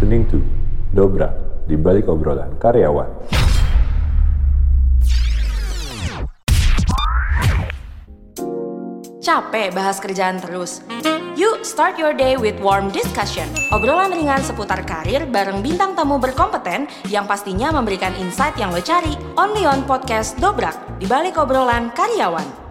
listening to Dobra di balik obrolan karyawan. Capek bahas kerjaan terus? Yuk start your day with warm discussion. Obrolan ringan seputar karir bareng bintang tamu berkompeten yang pastinya memberikan insight yang lo cari. Only on podcast Dobrak, di balik obrolan karyawan.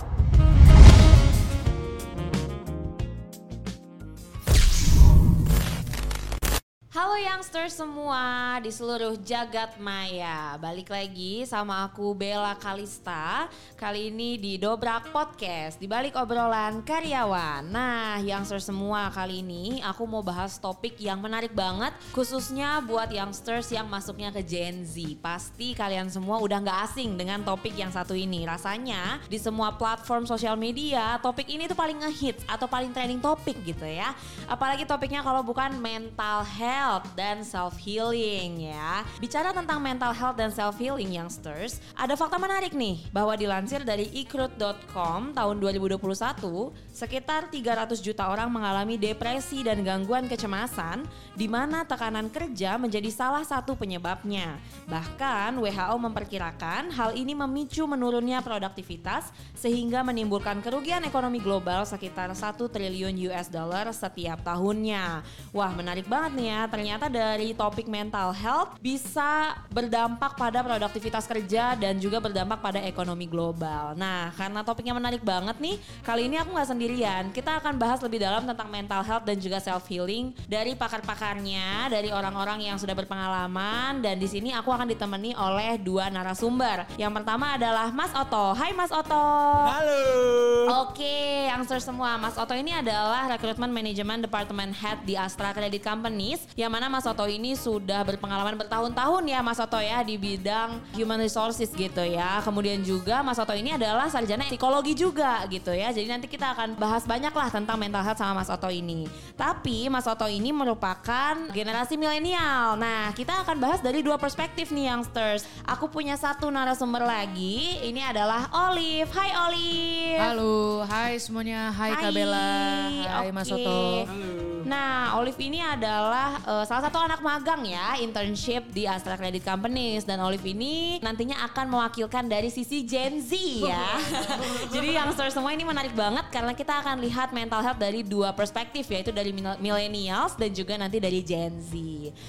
Halo youngsters semua di seluruh jagat maya. Balik lagi sama aku Bella Kalista. Kali ini di Dobrak Podcast Di balik obrolan karyawan. Nah youngsters semua kali ini aku mau bahas topik yang menarik banget Khususnya buat youngsters yang masuknya ke Gen Z. Pasti kalian semua udah gak asing dengan topik yang satu ini. Rasanya di semua platform sosial media Topik ini tuh paling ngehits atau paling trending topik gitu ya. Apalagi topiknya kalau bukan mental health health dan self healing ya. Bicara tentang mental health dan self healing youngsters, ada fakta menarik nih bahwa dilansir dari ikrut.com tahun 2021, sekitar 300 juta orang mengalami depresi dan gangguan kecemasan di mana tekanan kerja menjadi salah satu penyebabnya. Bahkan WHO memperkirakan hal ini memicu menurunnya produktivitas sehingga menimbulkan kerugian ekonomi global sekitar 1 triliun US dollar setiap tahunnya. Wah, menarik banget nih ya ternyata dari topik mental health bisa berdampak pada produktivitas kerja dan juga berdampak pada ekonomi global. Nah, karena topiknya menarik banget nih, kali ini aku nggak sendirian. Kita akan bahas lebih dalam tentang mental health dan juga self healing dari pakar-pakarnya, dari orang-orang yang sudah berpengalaman dan di sini aku akan ditemani oleh dua narasumber. Yang pertama adalah Mas Oto. Hai Mas Oto. Halo. Oke, youngster semua. Mas Oto ini adalah rekrutmen manajemen department head di Astra Credit Companies yang mana Mas Soto ini sudah berpengalaman bertahun-tahun ya Mas Soto ya di bidang human resources gitu ya. Kemudian juga Mas Soto ini adalah sarjana psikologi juga gitu ya. Jadi nanti kita akan bahas banyak lah tentang mental health sama Mas Soto ini. Tapi Mas Soto ini merupakan generasi milenial. Nah kita akan bahas dari dua perspektif nih youngsters. Aku punya satu narasumber lagi. Ini adalah Olive. Hai Olive. Halo, hai semuanya. Hai, hai. Kabela. Hai okay. Mas Soto. Halo. Nah, Olive ini adalah uh, salah satu anak magang ya, internship di Astra Credit Companies dan Olive ini nantinya akan mewakilkan dari sisi Gen Z ya. Jadi yang semua ini menarik banget karena kita akan lihat mental health dari dua perspektif yaitu dari millennials dan juga nanti dari Gen Z.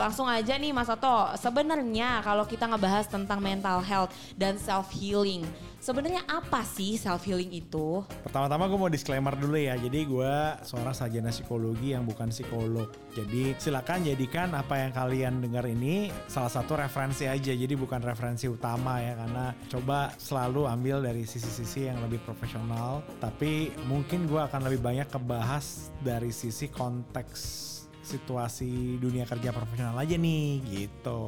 Langsung aja nih Mas Soto, sebenarnya kalau kita ngebahas tentang mental health dan self healing, Sebenarnya apa sih self healing itu? Pertama-tama gue mau disclaimer dulu ya. Jadi gue seorang sarjana psikologi yang bukan psikolog. Jadi silakan jadikan apa yang kalian dengar ini salah satu referensi aja. Jadi bukan referensi utama ya karena coba selalu ambil dari sisi-sisi yang lebih profesional. Tapi mungkin gue akan lebih banyak kebahas dari sisi konteks situasi dunia kerja profesional aja nih gitu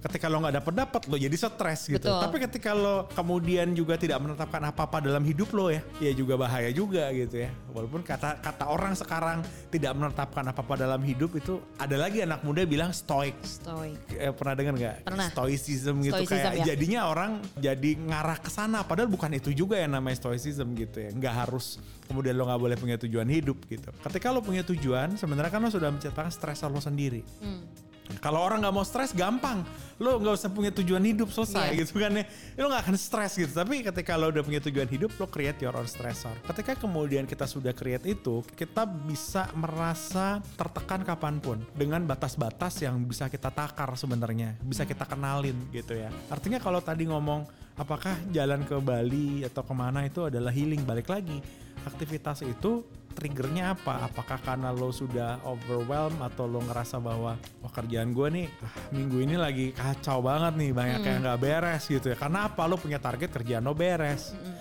ketika lo nggak dapet dapet lo jadi stres gitu. Betul. Tapi ketika lo kemudian juga tidak menetapkan apa-apa dalam hidup lo ya, ya juga bahaya juga gitu ya. Walaupun kata kata orang sekarang tidak menetapkan apa-apa dalam hidup itu ada lagi anak muda bilang stoik. Stoik. Eh, pernah dengar nggak? Pernah. Stoicism gitu stoicism, kayak ya. jadinya orang jadi ngarah ke sana padahal bukan itu juga yang namanya stoicism gitu ya. Nggak harus kemudian lo nggak boleh punya tujuan hidup gitu. Ketika lo punya tujuan, sebenarnya kan lo sudah menciptakan stres lo sendiri. Hmm kalau orang nggak mau stres gampang, lo nggak usah punya tujuan hidup selesai yeah. gitu kan ya. Lo nggak akan stres gitu. Tapi ketika lo udah punya tujuan hidup, lo create your own stressor. Ketika kemudian kita sudah create itu, kita bisa merasa tertekan kapan pun dengan batas-batas yang bisa kita takar sebenarnya, bisa kita kenalin gitu ya. Artinya kalau tadi ngomong apakah jalan ke Bali atau ke mana itu adalah healing balik lagi aktivitas itu triggernya apa? Apakah karena lo sudah overwhelm atau lo ngerasa bahwa wah kerjaan gue nih ah, minggu ini lagi kacau banget nih banyak hmm. yang nggak beres gitu ya? Karena apa? Lo punya target kerjaan lo beres. Hmm.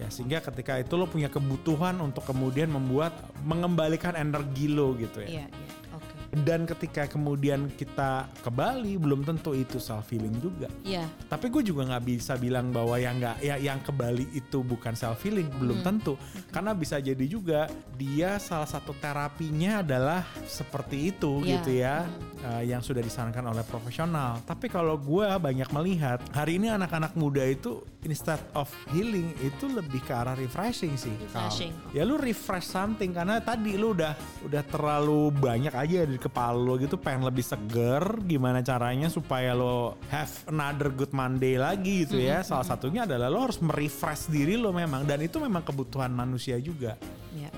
Ya sehingga ketika itu lo punya kebutuhan untuk kemudian membuat mengembalikan energi lo gitu ya. Yeah, yeah dan ketika kemudian kita ke Bali belum tentu itu self healing juga. Iya. Yeah. Tapi gue juga nggak bisa bilang bahwa yang nggak ya yang ke Bali itu bukan self healing belum hmm. tentu karena bisa jadi juga dia salah satu terapinya adalah seperti itu yeah. gitu ya hmm. uh, yang sudah disarankan oleh profesional. Tapi kalau gue banyak melihat hari ini anak-anak muda itu instead of healing itu lebih ke arah refreshing sih. Refreshing. Ya lu refresh something karena tadi lu udah udah terlalu banyak aja di kepala lo gitu pengen lebih seger gimana caranya supaya lo have another good Monday lagi gitu ya. Salah satunya adalah lo harus merefresh diri lo memang dan itu memang kebutuhan manusia juga. Ya,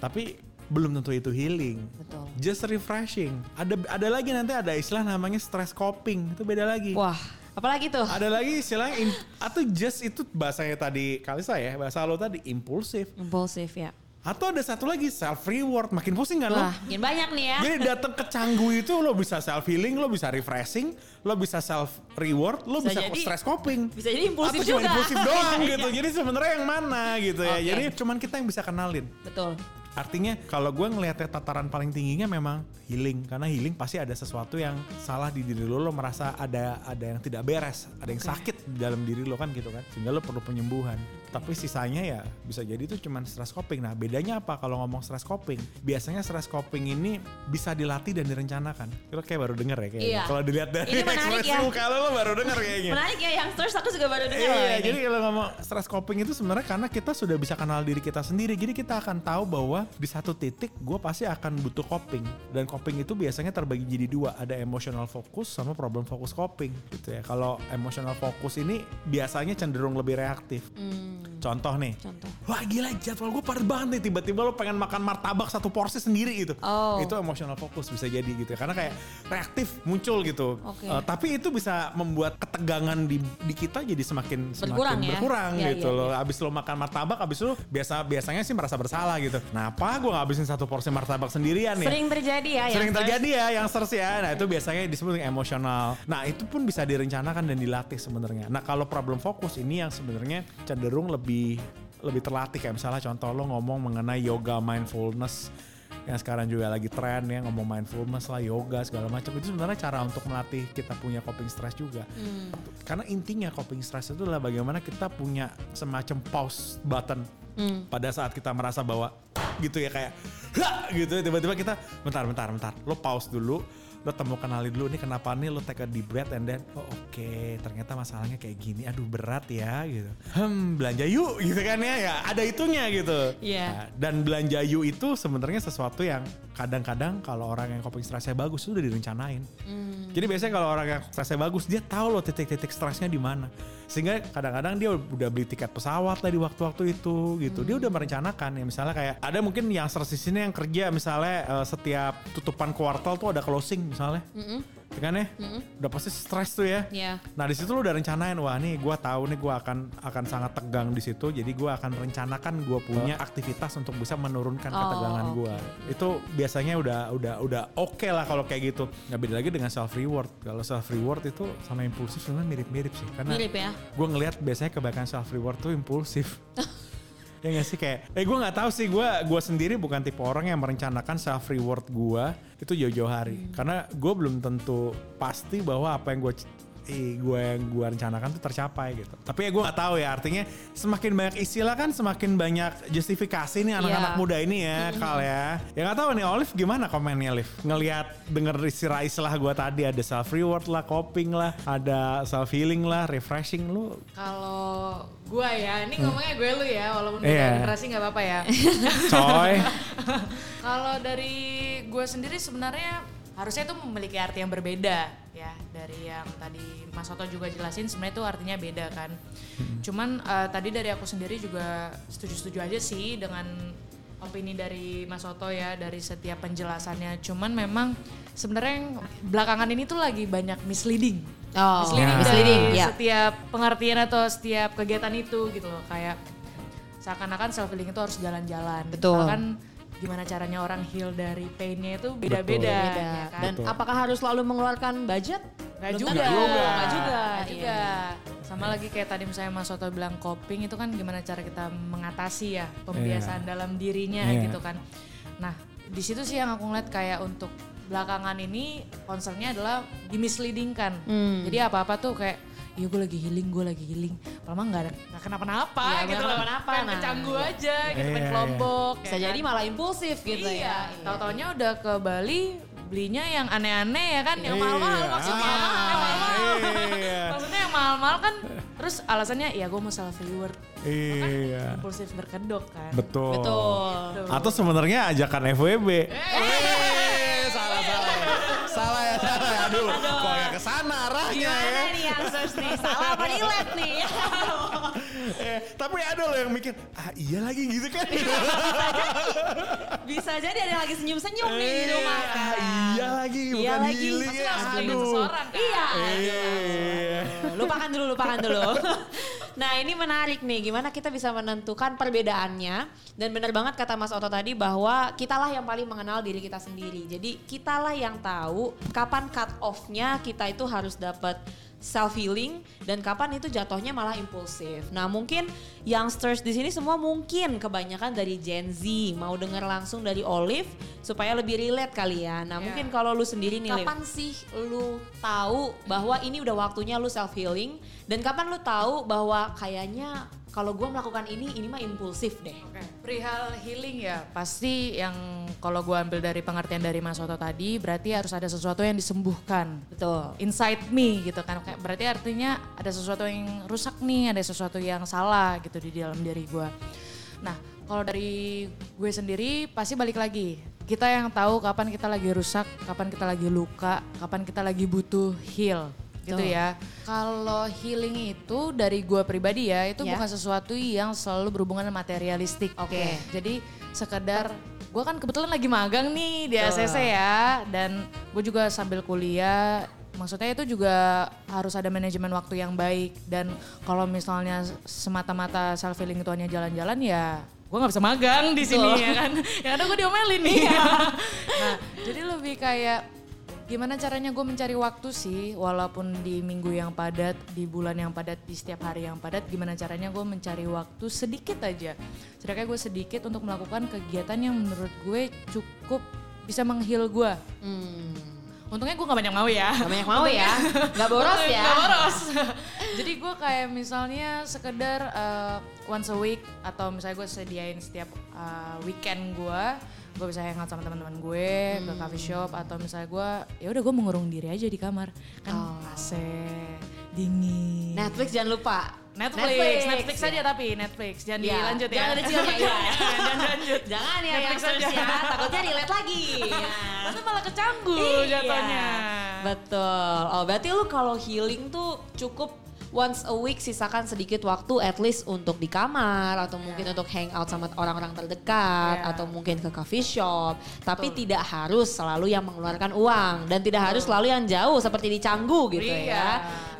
Tapi belum tentu itu healing. betul. Just refreshing. Ada ada lagi nanti ada istilah namanya stress coping. Itu beda lagi. Wah, apalagi tuh? Ada lagi istilahnya im- atau just itu bahasanya tadi kali saya bahasa lo tadi impulsif. Impulsif ya. Atau ada satu lagi self reward. Makin pusing kan lo? Wah, makin banyak nih ya. Jadi datang ke Canggu itu lo bisa self healing, lo bisa refreshing, lo bisa self reward, lo Bisa bisa, jadi- stress coping. Bisa jadi impulsif Atau cuma juga. impulsif doang gitu. Jadi sebenarnya yang mana gitu ya. Oke. Jadi cuman kita yang bisa kenalin. Betul. Artinya kalau gue ngelihatnya tataran paling tingginya memang healing. Karena healing pasti ada sesuatu yang salah di diri lo lo merasa ada ada yang tidak beres ada yang sakit di dalam diri lo kan gitu kan. Sehingga lo perlu penyembuhan. Tapi sisanya ya bisa jadi itu cuman stress coping. Nah bedanya apa kalau ngomong stress coping? Biasanya stress coping ini bisa dilatih dan direncanakan. Lo kayak baru denger ya kayaknya. Iya. kalau dilihat dari Ini menarik ekspresi ya. muka lo lo baru denger kayaknya. Menarik ya youngsters, aku juga baru dengar loh Iya, jadi kalau ngomong stress coping itu sebenarnya karena kita sudah bisa kenal diri kita sendiri. Jadi kita akan tahu bahwa di satu titik gue pasti akan butuh coping. Dan coping itu biasanya terbagi jadi dua. Ada emotional focus sama problem focus coping gitu ya. Kalau emotional focus ini biasanya cenderung lebih reaktif. Hmm, Contoh nih. contoh. Wah gila jadwal gue padat banget nih Tiba-tiba lo pengen makan martabak satu porsi sendiri gitu Oh. Itu emotional focus bisa jadi gitu ya Karena kayak reaktif muncul gitu Oke. Eh, Tapi itu bisa membuat ketegangan di, di kita jadi semakin Berkurang semakin ya? berkurang Iya, gitu iya, loh Abis lo makan martabak abis lo biasa biasanya sih merasa bersalah gitu Kenapa gue ngabisin satu porsi martabak sendirian ya Sering terjadi ya Sering terjadi ya yang search ya. Nah itu biasanya disebut dengan emosional. Nah itu pun bisa direncanakan dan dilatih sebenarnya. Nah kalau problem fokus ini yang sebenarnya cenderung lebih lebih terlatih kayak misalnya contoh lo ngomong mengenai yoga mindfulness yang sekarang juga lagi tren ya ngomong mindfulness lah yoga segala macam itu sebenarnya cara untuk melatih kita punya coping stress juga Hmm. karena intinya coping stress itu adalah bagaimana kita punya semacam pause button Hmm. pada saat kita merasa bahwa gitu ya kayak "Hah!" gitu tiba-tiba kita bentar bentar bentar lo pause dulu lo temu kenali dulu nih kenapa nih lo take a deep breath and then oh oke ternyata masalahnya kayak gini aduh berat ya gitu hmm belanja yuk gitu kan ya ya ada itunya gitu Iya. Nah, dan belanja yuk itu sebenarnya sesuatu yang kadang-kadang kalau orang yang coping stressnya bagus itu udah direncanain Hmm. jadi biasanya kalau orang yang stresnya bagus, dia tahu loh titik-titik stresnya di mana. Sehingga kadang-kadang dia udah beli tiket pesawat lah di waktu-waktu itu gitu. Dia udah merencanakan ya misalnya kayak ada mungkin yang sini yang kerja misalnya eh, setiap tutupan kuartal tuh ada closing misalnya. Mm-mm. Ya kan ya? Udah pasti stres tuh ya. Iya. Nah di situ lu udah rencanain wah nih gue tahu nih gue akan akan sangat tegang di situ jadi gue akan rencanakan gue punya aktivitas untuk bisa menurunkan Oh, ketegangan gue itu biasanya udah udah udah oke lah kalau kayak gitu nggak beda lagi dengan self reward kalau self reward itu sama impulsif sebenarnya mirip-mirip sih karena Mirip ya. gue ngelihat biasanya kebaikan self reward tuh impulsif ya gak sih kayak eh gue nggak tahu sih gue gua sendiri bukan tipe orang yang merencanakan self reward gue itu jauh-jauh hari. Karena gue belum tentu pasti bahwa apa yang gue gue yang gue rencanakan tuh tercapai gitu. Tapi ya gue nggak tahu ya artinya semakin banyak istilah kan semakin banyak justifikasi nih anak-anak Iya. muda ini ya kal ya. Ya nggak tahu nih Olive gimana komennya Olive? Ngelihat denger istilah-istilah gue tadi ada self reward lah coping lah ada self healing lah refreshing lu? Kalau gue ya, ini ngomongnya gue lu ya, walaupun Iya. generasi nggak apa-apa ya. coy. Kalau dari gue sendiri sebenarnya harusnya itu memiliki arti yang berbeda ya dari yang tadi Mas Soto juga jelasin sebenarnya itu artinya beda kan. Cuman eh, tadi dari aku sendiri juga setuju-setuju aja sih dengan opini dari Mas Soto ya dari setiap penjelasannya. Cuman memang sebenarnya yang belakangan ini tuh lagi banyak misleading. Oh, misleading, Ya. misleading, dari ya. setiap pengertian atau setiap kegiatan itu gitu loh kayak seakan-akan self healing itu harus jalan-jalan. Betul. Kan gimana caranya orang heal dari painnya itu beda-beda. Beda. ya kan? Dan Betul. apakah harus selalu mengeluarkan budget? Nggak Belum juga. Nggak juga. Nggak juga. Nggak juga. Iya. Sama lagi kayak tadi misalnya Mas Soto bilang coping itu kan gimana cara kita mengatasi ya pembiasaan dalam dirinya Iya. gitu kan. Nah di situ sih yang aku ngeliat kayak untuk belakangan ini concernnya adalah dimisleadingkan. Hmm. Jadi apa-apa tuh kayak iya gue lagi healing, gue lagi healing. Lama nggak ada nggak kenapa-napa Iya, gitu loh. kenapa-napa, Pengen nah. kecanggu aja gitu, Iya, pengen iya. kelompok. Bisa ya jadi kan. malah impulsif gitu iya. ya. Tahu-taunya udah ke Bali belinya yang aneh-aneh ya kan, yang Iya. mahal-mahal maksudnya. Ah, Yang mahal-mahal. iya. Maksudnya yang mahal-mahal kan terus alasannya ya gue mau self reward. iya Impulsif berkedok kan. betul Betul. atau sebenarnya ajakan FWB eh salah Aduh, kok ya ke sana arahnya ya. Youngsters nih? Salah apa relate nih? Eh, tapi ada loh yang mikir, ah iya lagi gitu kan. Bisa jadi ada yang lagi senyum-senyum nih di rumah Eh, sekarang. Iya lagi, Iya bukan lagi. healing Pasti ya. langsung ingat Aduh. seseorang kan. Iya. Iya. lupakan dulu, lupakan dulu. nah ini menarik nih, gimana kita bisa menentukan perbedaannya. Dan benar banget kata Mas Oto tadi bahwa kitalah yang paling mengenal diri kita sendiri. Jadi kitalah yang tahu kapan cut off-nya kita itu harus dapat self healing dan kapan itu jatuhnya malah impulsif. Nah mungkin youngsters di sini semua mungkin kebanyakan dari Gen Z mau dengar langsung dari Olive supaya lebih relate kali ya. Nah Iya. mungkin kalau lu sendiri nih, Liv, Kapan kapan sih lu tahu bahwa ini udah waktunya lu self healing dan kapan lu tahu bahwa kayaknya kalau gue melakukan ini ini mah impulsif deh. Oke, perihal healing ya pasti yang kalau gue ambil dari pengertian dari Mas Oto tadi berarti harus ada sesuatu yang disembuhkan. Betul. Inside me gitu kan, kayak berarti artinya ada sesuatu yang rusak nih, ada sesuatu yang salah gitu di dalam diri gue. Nah kalau dari gue sendiri pasti balik lagi. Kita yang tahu kapan kita lagi rusak, kapan kita lagi luka, kapan kita lagi butuh heal gitu ya. Kalau healing itu dari gue pribadi ya, itu Ya. bukan sesuatu yang selalu berhubungan dengan materialistik. Oke. Jadi sekedar gue kan kebetulan lagi magang nih di. ACC ya dan gue juga sambil kuliah maksudnya itu juga harus ada manajemen waktu yang baik dan kalau misalnya semata-mata self healing itu hanya jalan-jalan ya gue nggak bisa magang di sini ya kan ya ada gue diomelin nih nah jadi lebih kayak gimana caranya gue mencari waktu sih walaupun di minggu yang padat di bulan yang padat di setiap hari yang padat gimana caranya gue mencari waktu sedikit aja sedangkan gue sedikit untuk melakukan kegiatan yang menurut gue cukup bisa menghil gue Hmm. Untungnya gue gak banyak mau ya Gak banyak mau ya, gak boros ya. Gak boros. Jadi gue kayak misalnya sekedar uh, once a week atau misalnya gue sediain setiap uh, weekend gue, gue bisa hangout sama teman-teman gue ke coffee shop atau misalnya gue ya udah gue mengurung diri aja di kamar kan Oh. AC dingin. Netflix jangan lupa. Netflix, Netflix, ya. aja tapi Netflix jangan Iya, dilanjut ya. Jangan dicilnya ya. jangan lanjut. Jangan ya Netflix aja. ya, takutnya relate lagi. Ya. Nanti malah kecanggu Iya. jatuhnya. Betul. Oh berarti lu kalau healing tuh cukup once a week sisakan sedikit waktu at least untuk di kamar atau mungkin untuk hang out sama orang-orang terdekat Iya. atau mungkin ke coffee shop. Tapi tidak harus selalu yang mengeluarkan uang dan tidak harus selalu yang jauh seperti di Canggu gitu Iya. ya.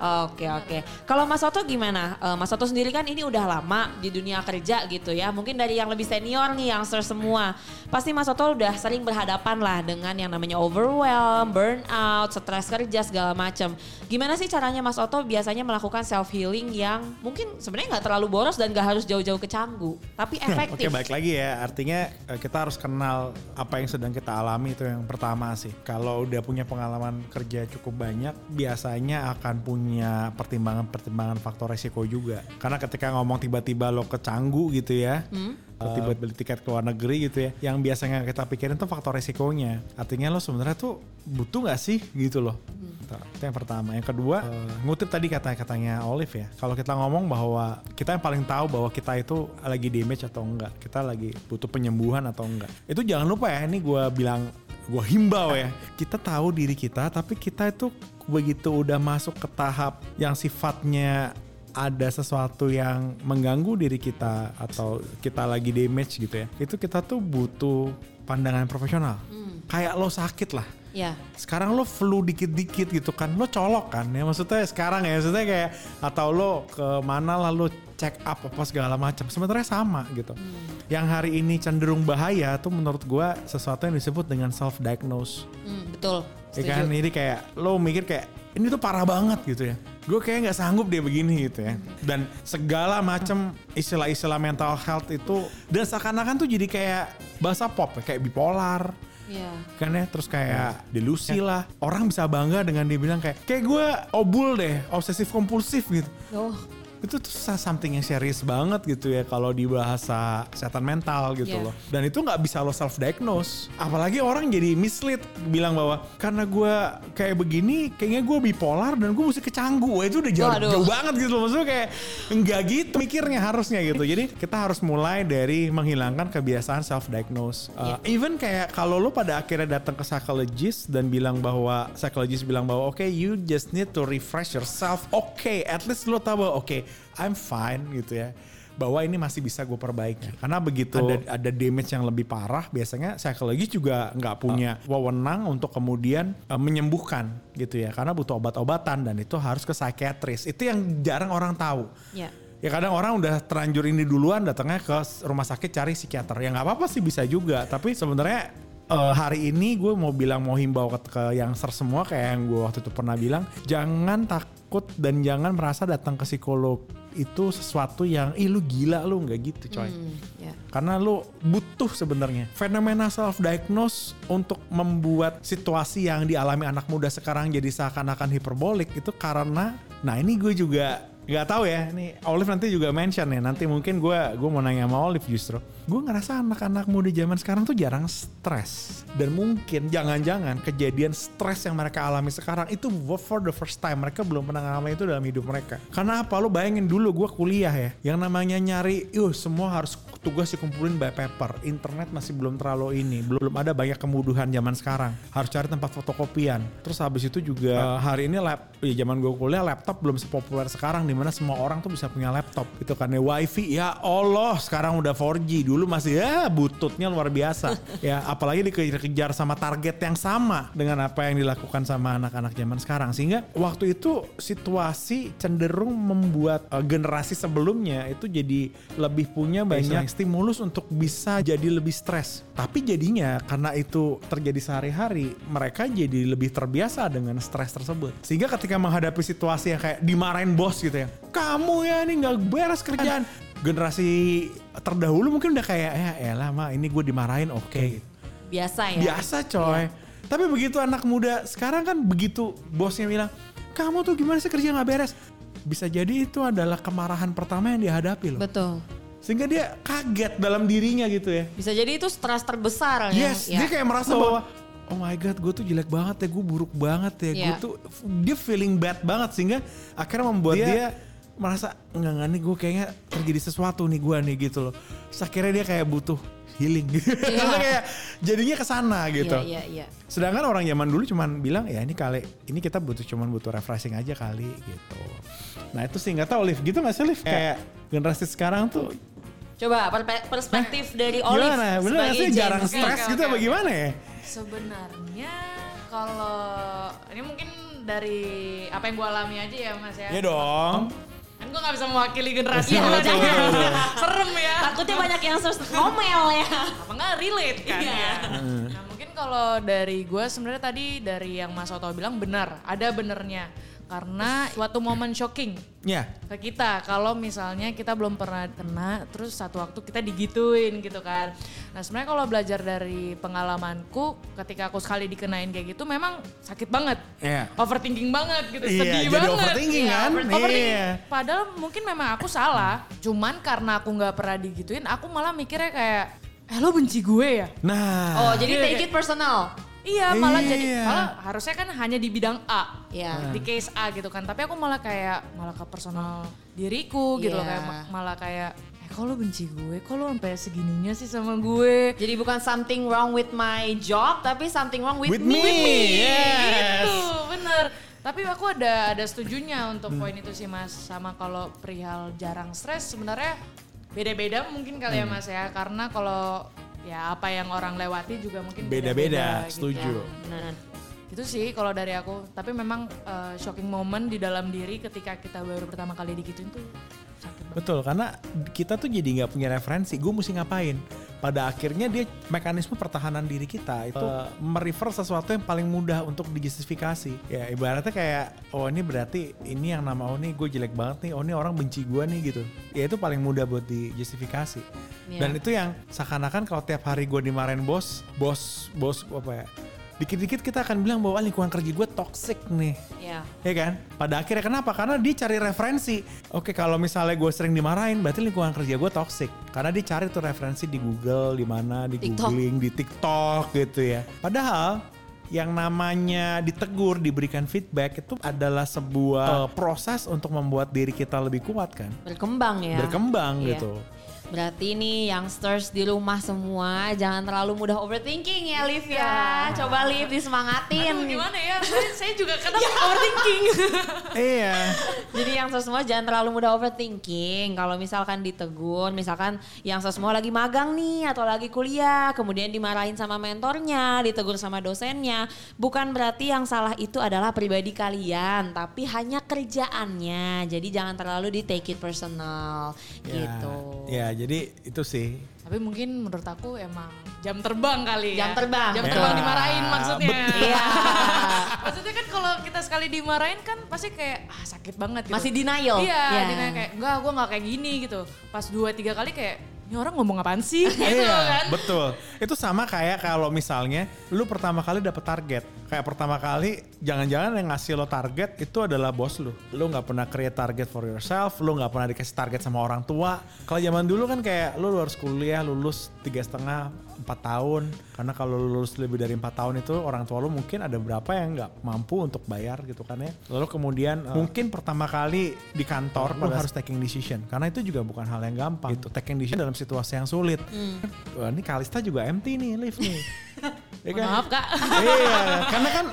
Oke oke. Kalau Mas Soto gimana? Eh, Mas Soto sendiri kan ini udah lama di dunia kerja gitu ya. Mungkin dari yang lebih senior nih yang semua. Pasti Mas Soto udah sering berhadapan lah dengan yang namanya overwhelm, burnout, stres kerja segala macam. Gimana sih caranya Mas Oto biasanya melakukan self healing yang mungkin sebenarnya nggak terlalu boros dan nggak harus jauh-jauh ke Canggu, tapi Oke efektif. baik lagi ya artinya eh, kita harus kenal apa yang sedang kita alami itu yang pertama sih. Kalau udah punya pengalaman kerja cukup banyak biasanya akan punya pertimbangan-pertimbangan faktor resiko juga. Karena ketika ngomong tiba-tiba lo ke Canggu gitu ya. atau tiba beli tiket ke luar negeri gitu ya. Yang biasanya kita pikirin tuh faktor resikonya. Artinya lo sebenarnya tuh butuh nggak sih gitu loh. Tuh, Itu yang pertama. Yang kedua, eh, ngutip tadi kata-katanya Olive ya. Kalau kita ngomong bahwa kita yang paling tahu bahwa kita itu lagi damage atau enggak. Kita lagi butuh penyembuhan atau enggak. Itu jangan lupa ya, ini gue bilang, gue himbau ya. Kita tahu diri kita, tapi kita itu begitu udah masuk ke tahap yang sifatnya ada sesuatu yang mengganggu diri kita atau kita lagi damage gitu ya. Itu kita tuh butuh pandangan profesional. Kayak lo sakit lah Ya. sekarang lo flu dikit-dikit gitu kan lo colok kan ya maksudnya sekarang ya maksudnya kayak atau lo ke mana lalu check up apa segala macam sebenarnya sama gitu yang hari ini cenderung bahaya tuh menurut gua sesuatu yang disebut dengan self diagnose Hmm, betul. Ya Setuju. kan? Ini kayak lo mikir kayak ini tuh parah banget gitu ya. Gue kayak nggak sanggup dia begini gitu ya. Dan segala macam istilah-istilah mental health itu dan seakan-akan tuh jadi kayak bahasa pop ya, kayak bipolar. Iya. kan ya? Terus kayak delusi lah. Orang bisa bangga dengan dia bilang kayak kayak gue obul deh obsesif kompulsif gitu. Oh, itu tuh something yang serius banget gitu ya kalau di bahasa kesehatan mental gitu Yeah. loh. Dan itu nggak bisa lo self diagnose. Apalagi orang jadi mislead bilang bahwa karena gue kayak begini, kayaknya gue bipolar dan gue mesti kecanggu. Wah, itu udah jauh, Waduh. jauh banget gitu loh. Maksudnya kayak enggak gitu mikirnya harusnya gitu. Jadi kita harus mulai dari menghilangkan kebiasaan self diagnose. Iya. even kayak kalau lo pada akhirnya datang ke psychologist dan bilang bahwa psychologist bilang bahwa oke you just need to refresh yourself. Oke, at least lo tahu bahwa oke I'm fine gitu ya bahwa ini masih bisa gue perbaiki karena begitu ada, ada damage yang lebih parah biasanya psikologis juga nggak punya wewenang untuk kemudian eh, menyembuhkan gitu ya karena butuh obat-obatan dan itu harus ke psikiatris itu yang jarang orang tahu Ya. Ya kadang orang udah terlanjur ini duluan datangnya ke rumah sakit cari psikiater. Ya nggak apa-apa sih bisa juga. Tapi sebenarnya eh, hari ini gue mau bilang mau himbau ke, ke yang ser semua kayak yang gue waktu itu pernah bilang. Jangan takut dan jangan merasa datang ke psikolog itu sesuatu yang ih lu gila lu. Nggak gitu coy. Hmm, ya. Karena lu butuh sebenarnya. Fenomena self diagnose untuk membuat situasi yang dialami anak muda sekarang jadi seakan-akan hiperbolik itu karena nah ini gue juga nggak tahu ya. Ini Olive nanti juga mention ya. Nanti mungkin gue gue mau nanya sama Olive justru gue ngerasa anak-anak muda zaman sekarang tuh jarang stres. Dan mungkin jangan-jangan kejadian stres yang mereka alami sekarang itu for the first time mereka belum pernah ngalamin itu dalam hidup mereka. Karena apa? Lo bayangin dulu gue kuliah ya yang namanya nyari yuk semua harus tugas dikumpulin by paper. Internet masih belum terlalu ini belum ada banyak kemudahan zaman sekarang. Harus cari tempat fotokopian. Terus habis itu juga eh, hari ini lab ya zaman gue kuliah laptop belum sepopuler sekarang di mana semua orang tuh bisa punya laptop. Itu kan ya wifi ya Allah sekarang udah 4G dulu masih ya bututnya luar biasa. Ya apalagi dikejar-kejar sama target yang sama dengan apa yang dilakukan sama anak-anak zaman sekarang. Sehingga waktu itu situasi cenderung membuat eh, generasi sebelumnya itu jadi lebih punya banyak stimulus untuk bisa jadi lebih stres. Tapi jadinya karena itu terjadi sehari-hari mereka jadi lebih terbiasa dengan stres tersebut. Sehingga ketika menghadapi situasi yang kayak dimarahin bos gitu ya kamu ya ini nggak beres kerjaan generasi terdahulu mungkin udah kayak ya elah mah ini gue dimarahin oke Biasa ya. biasa coy tapi begitu anak muda sekarang kan begitu bosnya bilang kamu tuh gimana sih kerja nggak beres bisa jadi itu adalah kemarahan pertama yang dihadapi loh Betul. sehingga dia kaget dalam dirinya gitu ya Bisa jadi itu stres terbesar ya. yes ya. dia kayak merasa bahwa oh my god gue tuh jelek banget ya gue buruk banget ya gue Iya. tuh dia feeling bad banget sehingga akhirnya membuat dia, merasa enggak enggak nih gue kayaknya terjadi sesuatu nih gue nih gitu loh. Terus akhirnya dia kayak butuh healing. Karena kayak jadinya ke sana gitu Iya, iya, iya. sedangkan orang zaman dulu cuman bilang ya ini kali ini kita butuh cuman butuh refreshing aja kali gitu. Nah itu sih nggak tahu Liv gitu nggak sih Liv? Kayak generasi sekarang tuh Coba perspektif dari Olive gimana? Bener sebagai sih? Jarang stres Oke, gitu oke, apa gimana ya? Sebenarnya kalau ini mungkin dari apa yang gue alami aja ya mas ya. ya dong gue gak bisa mewakili generasi betul. Serem ya. Takutnya banyak yang stres ngomel ya. Apa nggak relate kan Iya. ya. Nah mungkin kalau dari gue sebenarnya tadi dari yang Mas Oto bilang benar, ada benernya. Karena suatu momen shocking ya ke kita kalau misalnya kita belum pernah kena terus satu waktu kita digituin gitu kan. Nah sebenarnya kalau belajar dari pengalamanku ketika aku sekali dikenain kayak gitu memang sakit banget. Iya. Overthinking banget gitu, Iya, sedih jadi banget. overthinking Iya, kan? over- overthinking. Iya. Padahal mungkin memang aku salah. Cuman karena aku nggak pernah digituin, aku malah mikirnya kayak, eh lo benci gue ya? nah Oh, jadi Iya, take it personal. Iya, malah jadi Iya. malah harusnya kan hanya di bidang A. Iya. Di case A gitu kan. Tapi aku malah kayak malah ke personal diriku gitu loh Iya. kayak ma- malah kayak eh kok lo benci gue? Kok lo sampai segininya sih sama gue? Jadi bukan something wrong with my job, tapi something wrong with, With me. Yes. Gitu, bener. Tapi aku ada ada setujunya untuk poin itu sih mas. Sama kalau perihal jarang stres sebenarnya beda-beda mungkin kali ya mas ya. Karena kalau ya apa yang orang lewati juga mungkin Beda-beda, gitu. setuju. Benar. Itu sih kalau dari aku. Tapi memang eh, shocking moment di dalam diri ketika kita baru pertama kali digituin tuh sakit banget. Betul, karena kita tuh jadi nggak punya referensi. Gue mesti ngapain? Pada akhirnya dia mekanisme pertahanan diri kita itu eh, merefer sesuatu yang paling mudah untuk dijustifikasi. Ya ibaratnya kayak, oh ini berarti ini yang nama oh ini gue jelek banget nih, oh ini orang benci gue nih gitu. Ya itu paling mudah buat dijustifikasi. Iya. Dan itu yang seakan-akan kalau tiap hari gue dimarahin bos, bos, bos apa ya? Dikit-dikit kita akan bilang bahwa lingkungan kerja gue toxic nih. Iya. Ya kan? Pada akhirnya kenapa? Karena dia cari referensi. Oke kalau misalnya gue sering dimarahin, berarti lingkungan kerja gue toxic. Karena dia cari tuh referensi di Google, di mana, di TikTok. googling, di TikTok gitu ya. Padahal yang namanya ditegur, diberikan feedback itu adalah sebuah eh, proses untuk membuat diri kita lebih kuat kan. Berkembang ya. Berkembang Iya. gitu. Berarti nih youngsters di rumah semua jangan terlalu mudah overthinking ya Liv ya. Coba Liv disemangatin. Aduh, gimana ya? Saya, saya juga kadang overthinking. iya. Jadi yang semua jangan terlalu mudah overthinking. Kalau misalkan ditegur, misalkan yang semua lagi magang nih atau lagi kuliah, kemudian dimarahin sama mentornya, ditegur sama dosennya, bukan berarti yang salah itu adalah pribadi kalian, tapi hanya kerjaannya. Jadi jangan terlalu di take it personal Ya, gitu. Ya, jadi itu sih. Tapi mungkin menurut aku emang jam terbang kali ya. Jam terbang. Jam Ya, terbang dimarahin maksudnya. Iya. maksudnya kan kalau kita sekali dimarahin kan pasti kayak ah sakit banget gitu. Masih denial. Iya, Ya. denial kayak enggak gue nggak kayak gini gitu. Pas dua tiga kali kayak ini orang ngomong apaan sih gitu iya, kan. betul. Itu sama kayak kalau misalnya lu pertama kali dapet target. Kayak pertama kali jangan-jangan yang ngasih lo target itu adalah bos lu. Lu nggak pernah create target for yourself, lu nggak pernah dikasih target sama orang tua. Kalau zaman dulu kan kayak lu harus kuliah, lulus tiga setengah, empat tahun. Karena kalau lu lulus lebih dari empat tahun itu orang tua lu mungkin ada berapa yang nggak mampu untuk bayar gitu kan ya. Lalu kemudian eh, mungkin pertama kali di kantor lu harus taking decision. Karena itu juga bukan hal yang gampang gitu. Taking decision dalam situasi yang sulit. Wah, ini Kalista juga empty nih, lift nih. Ya kan? Maaf kak. iya, karena kan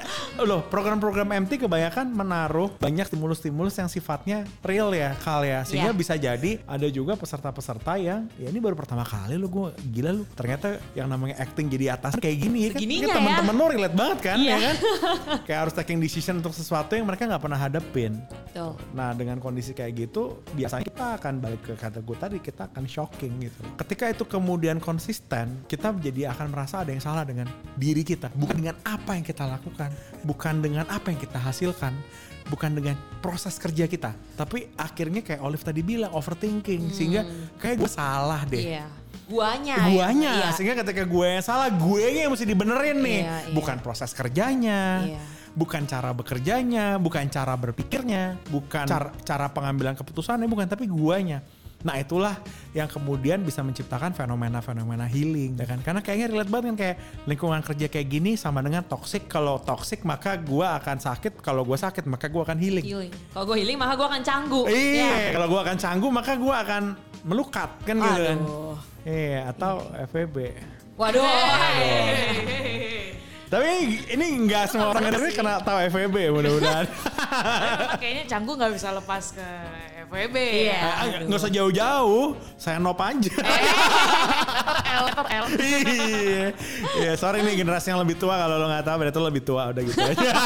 loh program-program MT kebanyakan menaruh banyak stimulus-stimulus yang sifatnya real ya, kal ya. Sehingga Iya. bisa jadi ada juga peserta-peserta yang ya ini baru pertama kali lo gue gila lu. Ternyata yang namanya acting jadi atas kayak gini ya kan. Ini ya. teman-teman lo relate banget kan Iya. ya kan. kayak harus taking decision untuk sesuatu yang mereka nggak pernah hadapin. Betul. Nah dengan kondisi kayak gitu biasanya kita akan balik ke kata gue tadi kita akan shocking gitu. Ketika itu kemudian konsisten kita jadi akan merasa ada yang salah dengan diri kita. Bukan dengan apa yang kita lakukan. Bukan dengan apa yang kita hasilkan. Bukan dengan proses kerja kita. Tapi akhirnya kayak Olive tadi bilang overthinking. Sehingga kayak gue salah deh. Hmm. Iya. Guanya. ya. Guanya, Iya. sehingga ketika gue yang salah, gue yang mesti dibenerin nih. Iya, iya. Bukan proses kerjanya, Iya. bukan cara bekerjanya, bukan cara berpikirnya, bukan cara, cara pengambilan keputusannya, bukan tapi guanya. Nah itulah yang kemudian bisa menciptakan fenomena-fenomena healing, ya kan? Karena kayaknya relate banget kan kayak lingkungan kerja kayak gini sama dengan toxic. Kalau toxic maka gue akan sakit, kalau gue sakit maka gue akan healing. Healing. Kalau gue healing maka gue akan canggu. Iya, kalau gue akan canggung maka gue akan melukat kan gitu kan. Iya, atau FVB. Waduh. Tapi ini nggak semua orang ini kena tahu FVB mudah-mudahan. Kayaknya canggu nggak bisa lepas ke FWB. Iya. Ah, nggak- Nggak usah jauh-jauh, saya nop aja. L, letter L. Iya, Iya, sorry nih generasi yang lebih tua kalau lo nggak tahu berarti lo lebih tua udah gitu aja.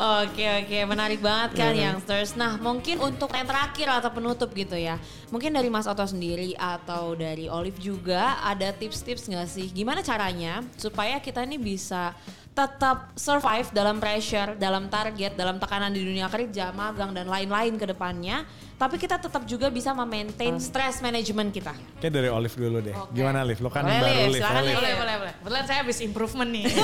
Oke oke menarik banget kan Iya. youngsters. Nah mungkin untuk yang terakhir atau penutup gitu ya. Mungkin dari Mas Oto sendiri atau dari Olive juga ada tips-tips nggak sih? Gimana caranya supaya kita ini bisa tetap survive dalam pressure, dalam target, dalam tekanan di dunia kerja, magang dan lain-lain ke depannya. Tapi kita tetap juga bisa memaintain stress management kita. Kayak dari Olive dulu deh. Oke. Gimana Olive? Lo kan Boleh, baru Liv, Olive. silakan, Olive. Liv. Boleh, boleh, boleh. Kebetulan saya habis improvement nih.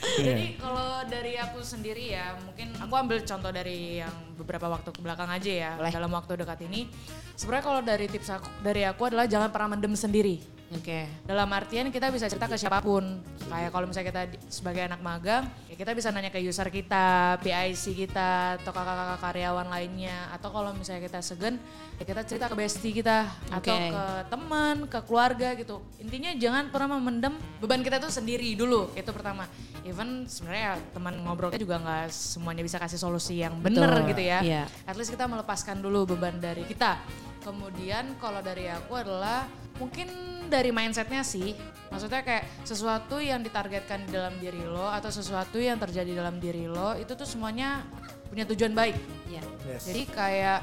Iya. Jadi kalau dari aku sendiri ya, mungkin aku ambil contoh dari yang beberapa waktu ke belakang aja ya. Boleh. Dalam waktu dekat ini, sebenarnya kalau dari tips aku dari aku adalah jangan pernah mendem sendiri. Oke. Dalam artian kita bisa cerita ke siapa pun. Kayak kalau misalnya kita sebagai anak magang, ya kita bisa nanya ke user kita, PIC kita, atau kakak-kakak karyawan lainnya. Atau kalau misalnya kita segen, ya kita cerita ke bestie kita. Atau ke teman, ke keluarga gitu. Intinya jangan pernah memendam beban kita tuh sendiri dulu. Itu pertama. Even sebenarnya teman ngobrolnya juga nggak semuanya bisa kasih solusi yang bener Betul. gitu ya. Iya. At least kita melepaskan dulu beban dari kita. Kemudian kalau dari aku adalah mungkin dari mindsetnya sih. Maksudnya kayak sesuatu yang ditargetkan di dalam diri lo atau sesuatu yang terjadi dalam diri lo itu tuh semuanya punya tujuan baik. Iya. Yes. Jadi kayak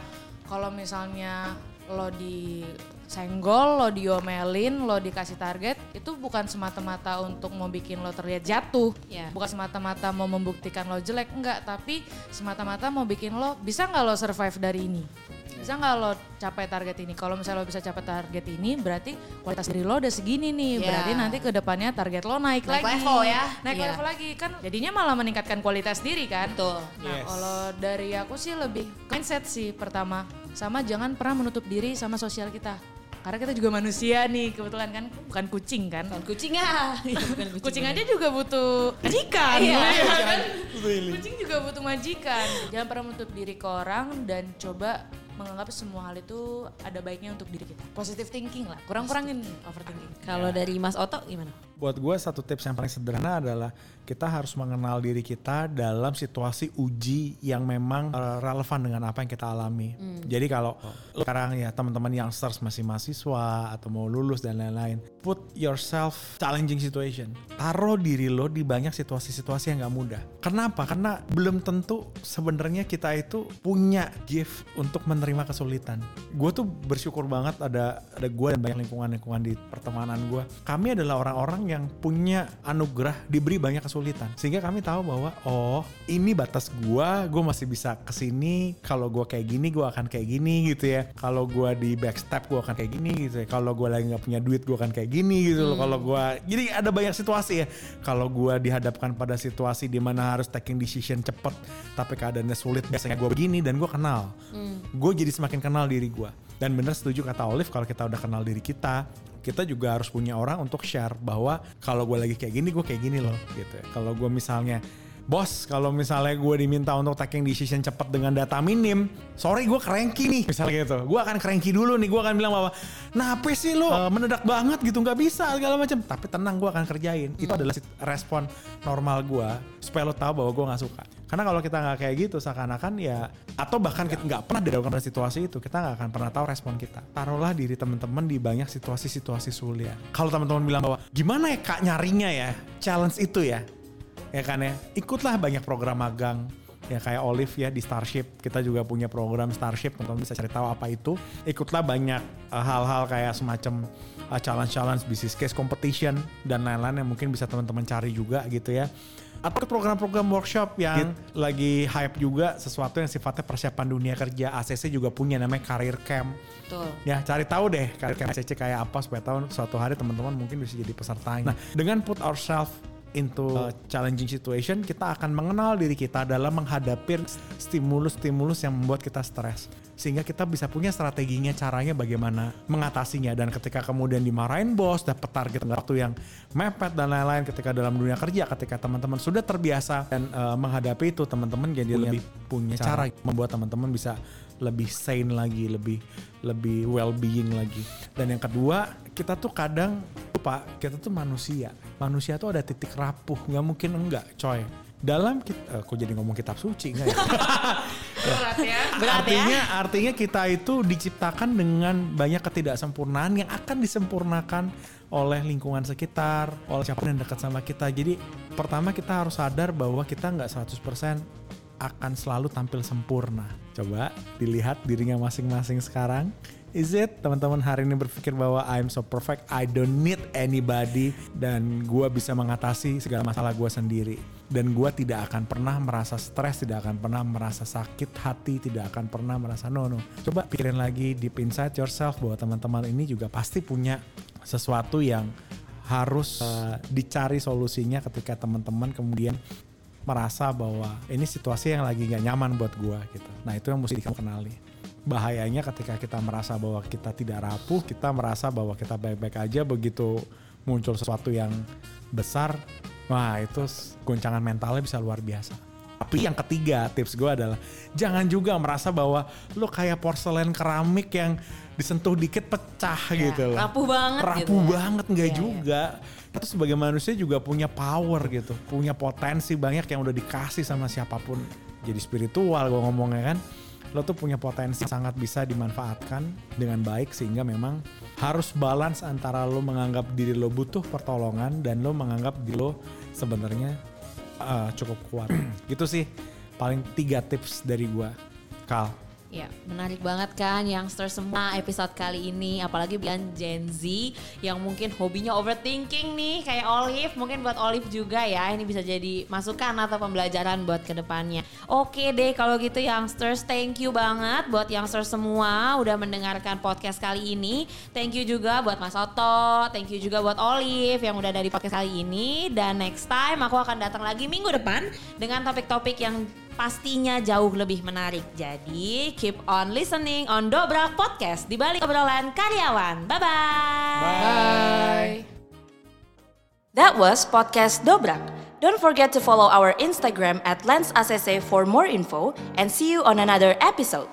kalau misalnya lo disenggol, lo diomelin, lo dikasih target, itu bukan semata-mata untuk mau bikin lo terlihat jatuh. Iya. Bukan semata-mata mau membuktikan lo jelek, enggak. Tapi semata-mata mau bikin lo, bisa nggak lo survive dari ini? Bisa nggak lo capai target ini? Kalau misalnya lo bisa capai target ini, berarti kualitas diri lo udah segini nih. Iya. Berarti nanti ke depannya target lo naik, Naik lagi. level ya. Naik Iya. level lagi kan. Jadinya malah meningkatkan kualitas diri kan. Betul. Nah Yes. kalau dari aku sih lebih mindset sih pertama. Sama jangan pernah menutup diri sama sosial kita. Karena kita juga manusia nih kebetulan kan. Bukan kucing kan. Bukan kucing ya. Iya, bukan Kucing aja juga butuh majikan. Iya. ya kan? Kucing juga butuh majikan. Jangan pernah menutup diri ke orang dan coba menganggap semua hal itu ada baiknya untuk diri kita. Positive thinking lah. Kurang-kurangin overthinking. Kalau dari Mas Oto gimana? Buat gue satu tips yang paling sederhana adalah kita harus mengenal diri kita dalam situasi uji yang memang uh, relevan dengan apa yang kita alami. Jadi kalau lo sekarang ya teman-teman yang youngsters masih mahasiswa atau mau lulus dan lain-lain, put yourself challenging situation. Taruh diri lo di banyak situasi-situasi yang gak mudah. Kenapa? Karena belum tentu sebenarnya kita itu punya gift untuk menerima kesulitan. Gue tuh bersyukur banget ada ada gue dan banyak lingkungan-lingkungan di pertemanan gue. Kami adalah orang-orang yang punya anugerah diberi banyak kesulitan. Sehingga kami tahu bahwa oh ini batas gue, gue masih bisa ke sini. Kalau gue kayak gini, gue akan kayak gini gitu ya. Kalau gue di backstep, gue akan kayak gini gitu ya. Kalau gue lagi nggak punya duit, gue akan kayak gini gitu loh. Kalau gue, jadi ada banyak situasi ya. Kalau gue dihadapkan pada situasi di mana harus taking decision cepet, tapi keadaannya sulit, biasanya gue begini dan gue kenal. Gue jadi semakin kenal diri gue. Dan bener setuju kata Olive kalau kita udah kenal diri kita, kita juga harus punya orang untuk share bahwa kalau gue lagi kayak gini gue kayak gini loh gitu. Kalau gue misalnya Bos, kalau misalnya gue diminta untuk taking decision cepat dengan data minim, sorry gue cranky nih, misalnya gitu. Gue akan cranky dulu nih, gue akan bilang bahwa, nah apa sih lo eh, mendadak banget gitu, nggak bisa segala macam. Tapi tenang, gue akan kerjain. Itu adalah respon normal gue, supaya lo tahu bahwa gue nggak suka. Karena kalau kita nggak kayak gitu, seakan-akan ya, atau bahkan kita nggak pernah dilakukan pada situasi itu, kita nggak akan pernah tahu respon kita. Taruhlah diri teman-teman di banyak situasi-situasi sulit. Kalau teman-teman bilang bahwa, gimana ya kak nyarinya ya, challenge itu ya, ya kan ya? Ikutlah banyak program magang. Ya kayak Olive ya di Starship. Kita juga punya program Starship teman-teman bisa cari tahu apa itu. Ikutlah banyak uh, hal-hal kayak semacam uh, challenge-challenge business case competition dan lain-lain yang mungkin bisa teman-teman cari juga gitu ya. Atau program-program workshop yang lagi hype juga sesuatu yang sifatnya persiapan dunia kerja. ACC juga punya namanya career camp. Betul. Ya cari tahu deh karir ACC kayak apa supaya tahu suatu hari teman-teman mungkin bisa jadi pesertanya. Nah dengan put ourselves into a challenging situation kita akan mengenal diri kita dalam menghadapi stimulus-stimulus yang membuat kita stres sehingga kita bisa punya strateginya caranya bagaimana mengatasinya. Dan ketika kemudian dimarahin bos dapat target waktu yang mepet dan lain-lain ketika dalam dunia kerja ketika teman-teman sudah terbiasa dan eh, menghadapi itu teman-teman jadi lebih punya cara. membuat teman-teman bisa lebih sane lagi lebih lebih well being lagi. Dan yang kedua kita tuh kadang lupa kita tuh manusia. Manusia tuh ada titik rapuh nggak mungkin enggak coy dalam kita, kok jadi ngomong kitab suci enggak ya? Berat ya. Berat ya. artinya artinya kita itu diciptakan dengan banyak ketidaksempurnaan yang akan disempurnakan oleh lingkungan sekitar, oleh siapa yang dekat sama kita. Jadi pertama kita harus sadar bahwa kita nggak 100% akan selalu tampil sempurna. Coba dilihat dirinya masing-masing sekarang. Is it teman-teman hari ini berpikir bahwa I'm so perfect, I don't need anybody dan gua bisa mengatasi segala masalah gua sendiri dan gua tidak akan pernah merasa stres, tidak akan pernah merasa sakit hati, tidak akan pernah merasa no. Coba pikirin lagi deep inside yourself bahwa teman-teman ini juga pasti punya sesuatu yang harus uh, dicari solusinya ketika teman-teman kemudian merasa bahwa ini situasi yang lagi gak nyaman buat gua gitu. Nah itu yang mesti kamu kenali. Bahayanya ketika kita merasa bahwa kita tidak rapuh, kita merasa bahwa kita baik-baik aja begitu muncul sesuatu yang besar, wah itu goncangan mentalnya bisa luar biasa. Tapi yang ketiga tips gue adalah jangan juga merasa bahwa lo kayak porselen keramik yang disentuh dikit pecah Ya, gitu loh. rapuh banget Rapuh gitu ya. banget nggak iya. juga. Kita sebagai manusia juga punya power gitu, punya potensi banyak yang udah dikasih sama siapa pun. Jadi spiritual gue ngomongnya kan. Lo tuh punya potensi sangat bisa dimanfaatkan dengan baik sehingga memang harus balance antara lo menganggap diri lo butuh pertolongan dan lo menganggap diri lo sebenarnya uh, cukup kuat. gitu sih paling tiga tips dari gua. Kal, Ya, menarik banget kan youngster semua episode kali ini apalagi bukan Gen Z yang mungkin hobinya overthinking nih kayak Olive, mungkin buat Olive juga ya. Ini bisa jadi masukan atau pembelajaran buat ke depannya. Oke deh kalau gitu youngsters, thank you banget buat youngsters semua udah mendengarkan podcast kali ini. Thank you juga buat Mas Oto, thank you juga buat Olive yang udah dari podcast kali ini dan next time aku akan datang lagi minggu depan dengan topik-topik yang pastinya jauh lebih menarik. Jadi keep on listening on Dobrak Podcast di balik obrolan karyawan. Bye-bye. Bye. That was podcast Dobrak. Don't forget to follow our Instagram at LensACC for more info and see you on another episode.